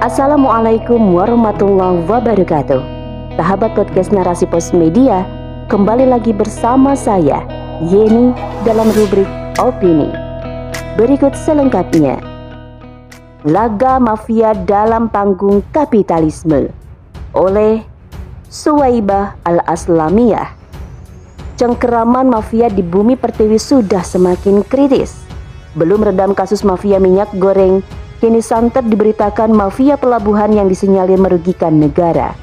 Assalamualaikum warahmatullahi wabarakatuh. Sahabat podcast Narasi Pos Media, kembali lagi bersama saya, Yeni, dalam rubrik Opini. Berikut selengkapnya. Laga Mafia dalam Panggung Kapitalisme oleh Suwaibah Al-Aslamiyah. Cengkeraman mafia di bumi pertiwi sudah semakin kritis. Belum redam kasus mafia minyak goreng Kini santer diberitakan mafia pelabuhan yang disinyalir merugikan negara.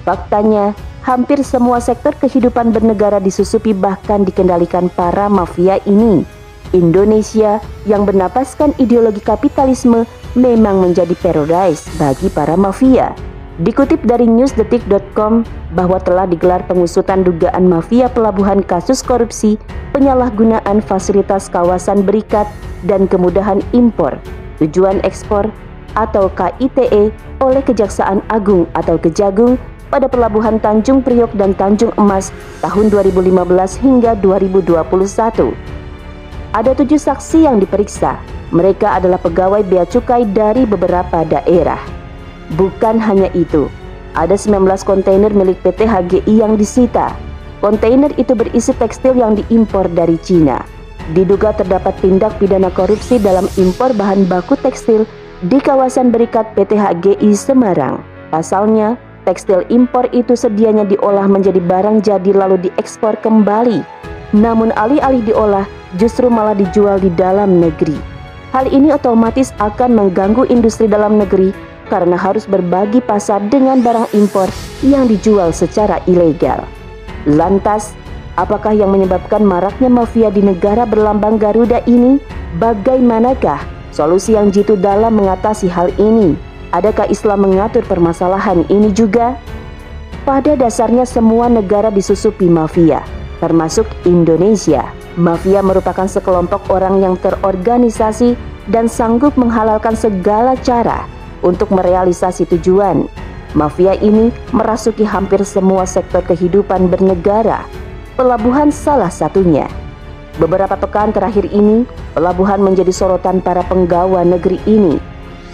Faktanya, hampir semua sektor kehidupan bernegara disusupi bahkan dikendalikan para mafia ini. Indonesia yang bernapaskan ideologi kapitalisme memang menjadi paradise bagi para mafia. Dikutip dari newsdetik.com bahwa telah digelar pengusutan dugaan mafia pelabuhan kasus korupsi, penyalahgunaan fasilitas kawasan berikat, dan kemudahan impor tujuan ekspor atau KITE oleh Kejaksaan Agung atau Kejagung pada pelabuhan Tanjung Priok dan Tanjung Emas tahun 2015 hingga 2021. Ada tujuh saksi yang diperiksa. Mereka adalah pegawai bea cukai dari beberapa daerah. Bukan hanya itu, ada 19 kontainer milik PT HGI yang disita. Kontainer itu berisi tekstil yang diimpor dari Cina. Diduga terdapat tindak pidana korupsi dalam impor bahan baku tekstil di kawasan berikat PT HGI Semarang. Pasalnya, tekstil impor itu sedianya diolah menjadi barang jadi lalu diekspor kembali. Namun alih-alih diolah, justru malah dijual di dalam negeri. Hal ini otomatis akan mengganggu industri dalam negeri karena harus berbagi pasar dengan barang impor yang dijual secara ilegal. Lantas, Apakah yang menyebabkan maraknya mafia di negara berlambang Garuda ini? Bagaimanakah solusi yang jitu dalam mengatasi hal ini? Adakah Islam mengatur permasalahan ini juga? Pada dasarnya semua negara disusupi mafia, termasuk Indonesia. Mafia merupakan sekelompok orang yang terorganisasi dan sanggup menghalalkan segala cara untuk merealisasi tujuan. Mafia ini merasuki hampir semua sektor kehidupan bernegara, Pelabuhan salah satunya. Beberapa pekan terakhir ini, pelabuhan menjadi sorotan para penggawa negeri ini.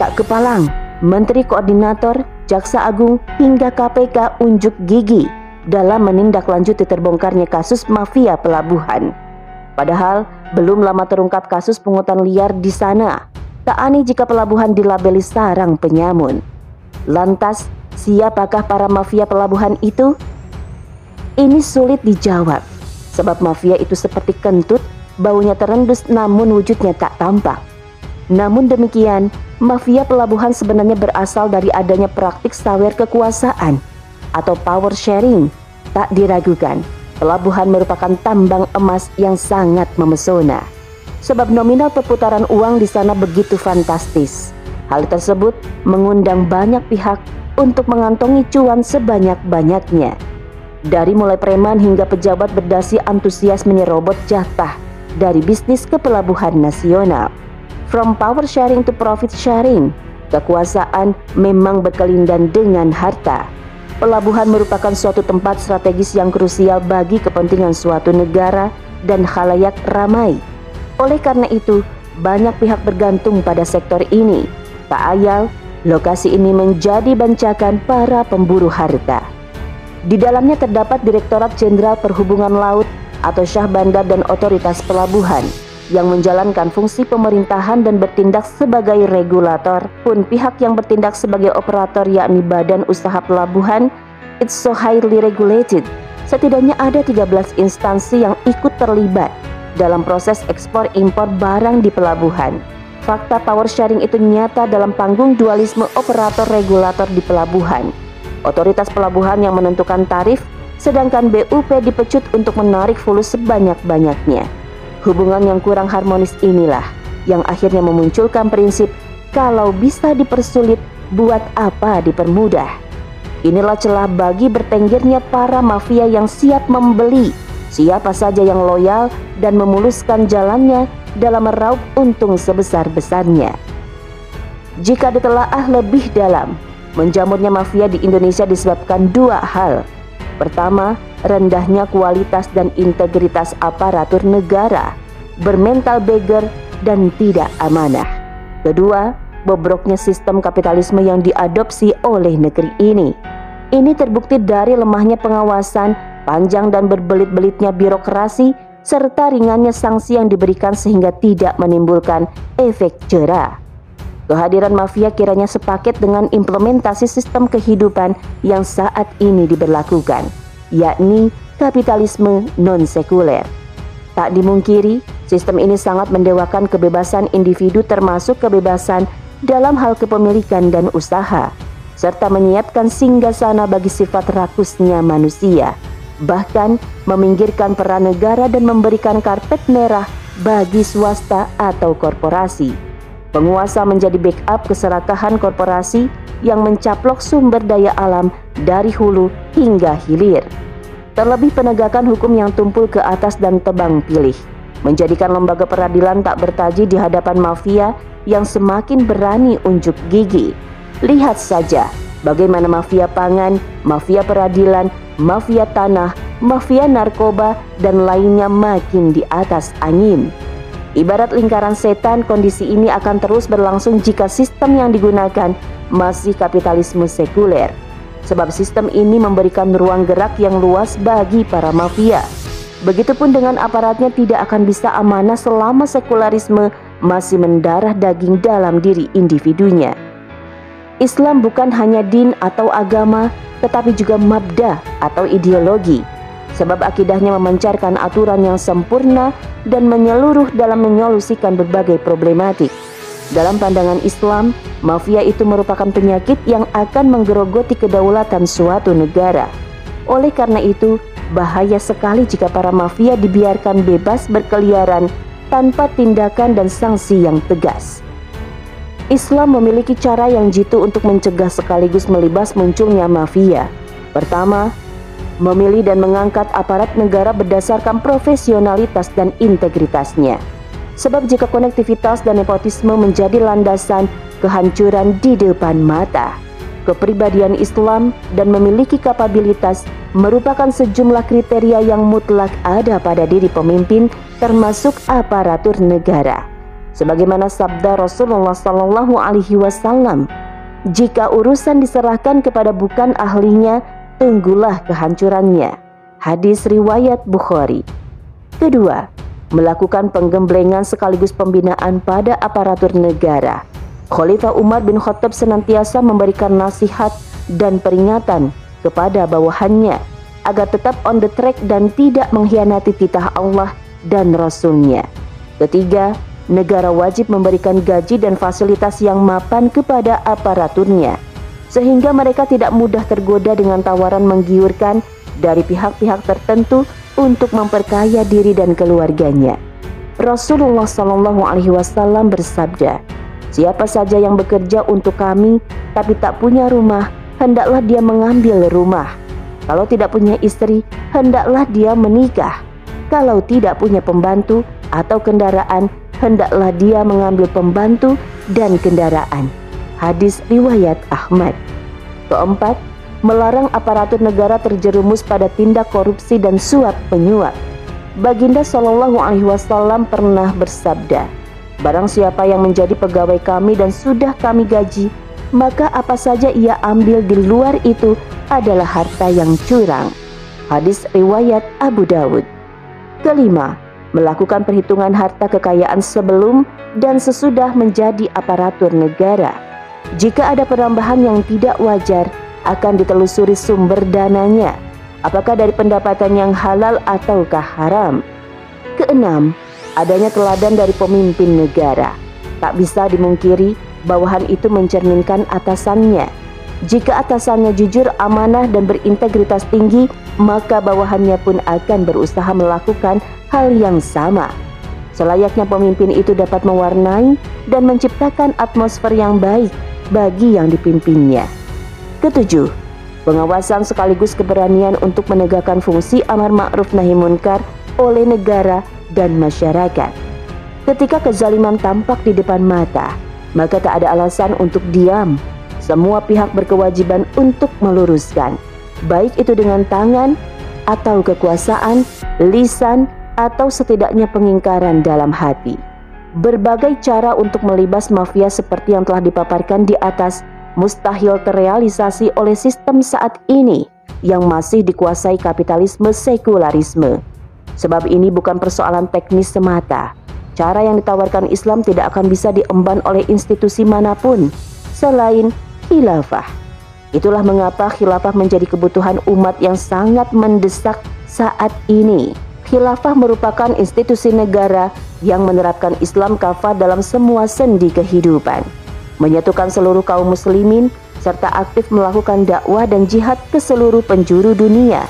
Tak kepalang, Menteri Koordinator, Jaksa Agung, hingga KPK unjuk gigi dalam menindaklanjuti terbongkarnya kasus mafia pelabuhan. Padahal, belum lama terungkap kasus pungutan liar di sana. Tak aneh jika pelabuhan dilabeli sarang penyamun. Lantas, siapakah para mafia pelabuhan itu? Ini sulit dijawab, sebab mafia itu seperti kentut, baunya terendus namun wujudnya tak tampak. Namun demikian, mafia pelabuhan sebenarnya berasal dari adanya praktik sawer kekuasaan atau power sharing. Tak diragukan, pelabuhan merupakan tambang emas yang sangat memesona. Sebab nominal perputaran uang di sana begitu fantastis. Hal tersebut mengundang banyak pihak untuk mengantongi cuan sebanyak-banyaknya. Dari mulai preman hingga pejabat berdasi antusias menyerobot jatah dari bisnis ke pelabuhan nasional. From power sharing to profit sharing, kekuasaan memang berkelindan dengan harta. Pelabuhan merupakan suatu tempat strategis yang krusial bagi kepentingan suatu negara dan khalayak ramai. Oleh karena itu, banyak pihak bergantung pada sektor ini. Tak ayal, lokasi ini menjadi bancakan para pemburu harta. Di dalamnya terdapat Direktorat Jenderal Perhubungan Laut atau Syah Bandar dan Otoritas Pelabuhan yang menjalankan fungsi pemerintahan dan bertindak sebagai regulator pun pihak yang bertindak sebagai operator yakni Badan Usaha Pelabuhan it's so highly regulated. Setidaknya ada 13 instansi yang ikut terlibat dalam proses ekspor impor barang di pelabuhan. Fakta power sharing itu nyata dalam panggung dualisme operator regulator di pelabuhan Otoritas pelabuhan yang menentukan tarif, sedangkan BUP dipecut untuk menarik fulus sebanyak-banyaknya. Hubungan yang kurang harmonis inilah yang akhirnya memunculkan prinsip kalau bisa dipersulit, buat apa dipermudah. Inilah celah bagi bertenggernya para mafia yang siap membeli siapa saja yang loyal dan memuluskan jalannya dalam meraup untung sebesar-besarnya. Jika ditelaah lebih dalam, Menjamurnya mafia di Indonesia disebabkan dua hal. Pertama, rendahnya kualitas dan integritas aparatur negara, bermental beggar dan tidak amanah. Kedua, bobroknya sistem kapitalisme yang diadopsi oleh negeri ini. Ini terbukti dari lemahnya pengawasan, panjang dan berbelit-belitnya birokrasi, serta ringannya sanksi yang diberikan sehingga tidak menimbulkan efek jerah. Kehadiran mafia kiranya sepaket dengan implementasi sistem kehidupan yang saat ini diberlakukan, yakni kapitalisme non-sekuler. Tak dimungkiri, sistem ini sangat mendewakan kebebasan individu termasuk kebebasan dalam hal kepemilikan dan usaha serta menyiapkan singgasana bagi sifat rakusnya manusia, bahkan meminggirkan peran negara dan memberikan karpet merah bagi swasta atau korporasi. Penguasa menjadi backup keserakahan korporasi yang mencaplok sumber daya alam dari hulu hingga hilir. Terlebih penegakan hukum yang tumpul ke atas dan tebang pilih, menjadikan lembaga peradilan tak bertaji di hadapan mafia yang semakin berani unjuk gigi Lihat saja bagaimana mafia pangan, mafia peradilan, mafia tanah, mafia narkoba, dan lainnya makin di atas angin. Ibarat lingkaran setan, kondisi ini akan terus berlangsung jika sistem yang digunakan masih kapitalisme sekuler. Sebab sistem ini memberikan ruang gerak yang luas bagi para mafia. Begitupun dengan aparatnya tidak akan bisa amanah selama sekularisme masih mendarah daging dalam diri individunya. Islam bukan hanya din atau agama, tetapi juga mabda atau ideologi. Sebab akidahnya memancarkan aturan yang sempurna dan menyeluruh dalam menyolusikan berbagai problematik. Dalam pandangan Islam, mafia itu merupakan penyakit yang akan menggerogoti kedaulatan suatu negara. Oleh karena itu, bahaya sekali jika para mafia dibiarkan bebas berkeliaran tanpa tindakan dan sanksi yang tegas. Islam memiliki cara yang jitu untuk mencegah sekaligus melibas munculnya mafia. Pertama, memilih dan mengangkat aparat negara berdasarkan profesionalitas dan integritasnya. Sebab jika konektivitas dan nepotisme menjadi landasan kehancuran di depan mata, kepribadian Islam dan memiliki kapabilitas merupakan sejumlah kriteria yang mutlak ada pada diri pemimpin termasuk aparatur negara sebagaimana sabda Rasulullah Sallallahu Alaihi Wasallam, jika urusan diserahkan kepada bukan ahlinya, tunggulah kehancurannya. Hadis riwayat Bukhari. Kedua, melakukan penggemblengan sekaligus pembinaan pada aparatur negara. Khalifah Umar bin Khattab senantiasa memberikan nasihat dan peringatan kepada bawahannya agar tetap on the track dan tidak mengkhianati titah Allah dan Rasulnya. Ketiga, negara wajib memberikan gaji dan fasilitas yang mapan kepada aparaturnya, sehingga mereka tidak mudah tergoda dengan tawaran menggiurkan dari pihak-pihak tertentu untuk memperkaya diri dan keluarganya. Rasulullah Shallallahu Alaihi Wasallam bersabda, Siapa saja yang bekerja untuk kami tapi tak punya rumah, hendaklah dia mengambil rumah. Kalau tidak punya istri, hendaklah dia menikah. Kalau tidak punya pembantu atau kendaraan, hendaklah dia mengambil pembantu dan kendaraan. Hadis riwayat Ahmad. Keempat, melarang aparatur negara terjerumus pada tindak korupsi dan suap penyuap. Baginda Shallallahu Alaihi Wasallam pernah bersabda, Barang siapa yang menjadi pegawai kami dan sudah kami gaji, maka apa saja ia ambil di luar itu adalah harta yang curang. Hadis riwayat Abu Dawud. Kelima, melakukan perhitungan harta kekayaan sebelum dan sesudah menjadi aparatur negara. Jika ada penambahan yang tidak wajar, akan ditelusuri sumber dananya, apakah dari pendapatan yang halal ataukah haram. Keenam, adanya teladan dari pemimpin negara. Tak bisa dimungkiri bawahan itu mencerminkan atasannya. Jika atasannya jujur, amanah, dan berintegritas tinggi, maka bawahannya pun akan berusaha melakukan hal yang sama. Selayaknya pemimpin itu dapat mewarnai dan menciptakan atmosfer yang baik bagi yang dipimpinnya. Ketujuh, pengawasan sekaligus keberanian untuk menegakkan fungsi amar ma'ruf nahi munkar oleh negara dan masyarakat. Ketika kezaliman tampak di depan mata, maka tak ada alasan untuk diam. Semua pihak berkewajiban untuk meluruskan, baik itu dengan tangan atau kekuasaan, lisan, atau setidaknya pengingkaran dalam hati. Berbagai cara untuk melibas mafia seperti yang telah dipaparkan di atas mustahil terrealisasi oleh sistem saat ini yang masih dikuasai kapitalisme sekularisme. Sebab ini bukan persoalan teknis semata. Cara yang ditawarkan Islam tidak akan bisa diemban oleh institusi mana pun selain khilafah. Itulah mengapa khilafah menjadi kebutuhan umat yang sangat mendesak saat ini. Khilafah merupakan institusi negara yang menerapkan Islam kafah dalam semua sendi kehidupan, menyatukan seluruh kaum muslimin serta aktif melakukan dakwah dan jihad ke seluruh penjuru dunia.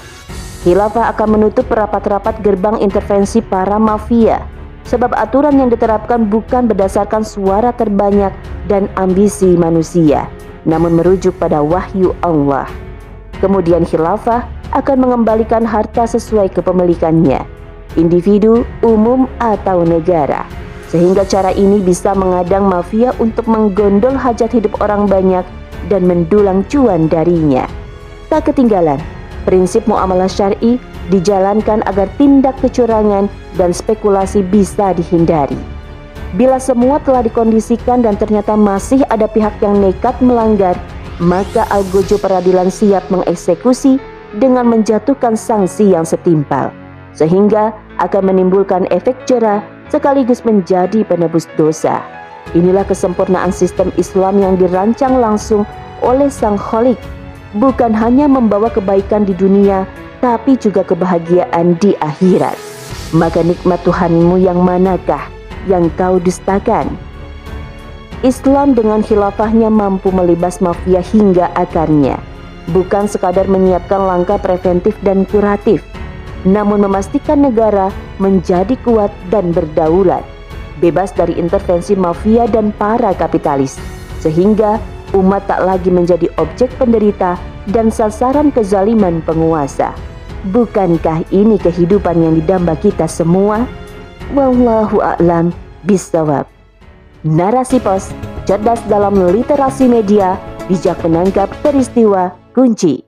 Khilafah akan menutup rapat-rapat gerbang intervensi para mafia, sebab aturan yang diterapkan bukan berdasarkan suara terbanyak dan ambisi manusia, namun merujuk pada wahyu Allah. Kemudian khilafah akan mengembalikan harta sesuai kepemilikannya, individu, umum, atau negara. Sehingga cara ini bisa mengadang mafia untuk menggondol hajat hidup orang banyak dan mendulang cuan darinya. Tak ketinggalan, prinsip muamalah syari dijalankan agar tindak kecurangan dan spekulasi bisa dihindari. Bila semua telah dikondisikan dan ternyata masih ada pihak yang nekat melanggar, maka algojo peradilan siap mengeksekusi dengan menjatuhkan sanksi yang setimpal, sehingga akan menimbulkan efek jerah sekaligus menjadi penebus dosa. Inilah kesempurnaan sistem Islam yang dirancang langsung oleh Sang Kholik, bukan hanya membawa kebaikan di dunia, tapi juga kebahagiaan di akhirat. Maka nikmat Tuhanmu yang manakah yang kau dustakan? Islam dengan khilafahnya mampu melibas mafia hingga akarnya bukan sekadar menyiapkan langkah preventif dan kuratif, namun memastikan negara menjadi kuat dan berdaulat, bebas dari intervensi mafia dan para kapitalis, sehingga umat tak lagi menjadi objek penderita dan sasaran kezaliman penguasa. Bukankah ini kehidupan yang didamba kita semua? Wallahu a'lam bisawab. Narasi pos cerdas dalam literasi media, bijak menangkap peristiwa kunci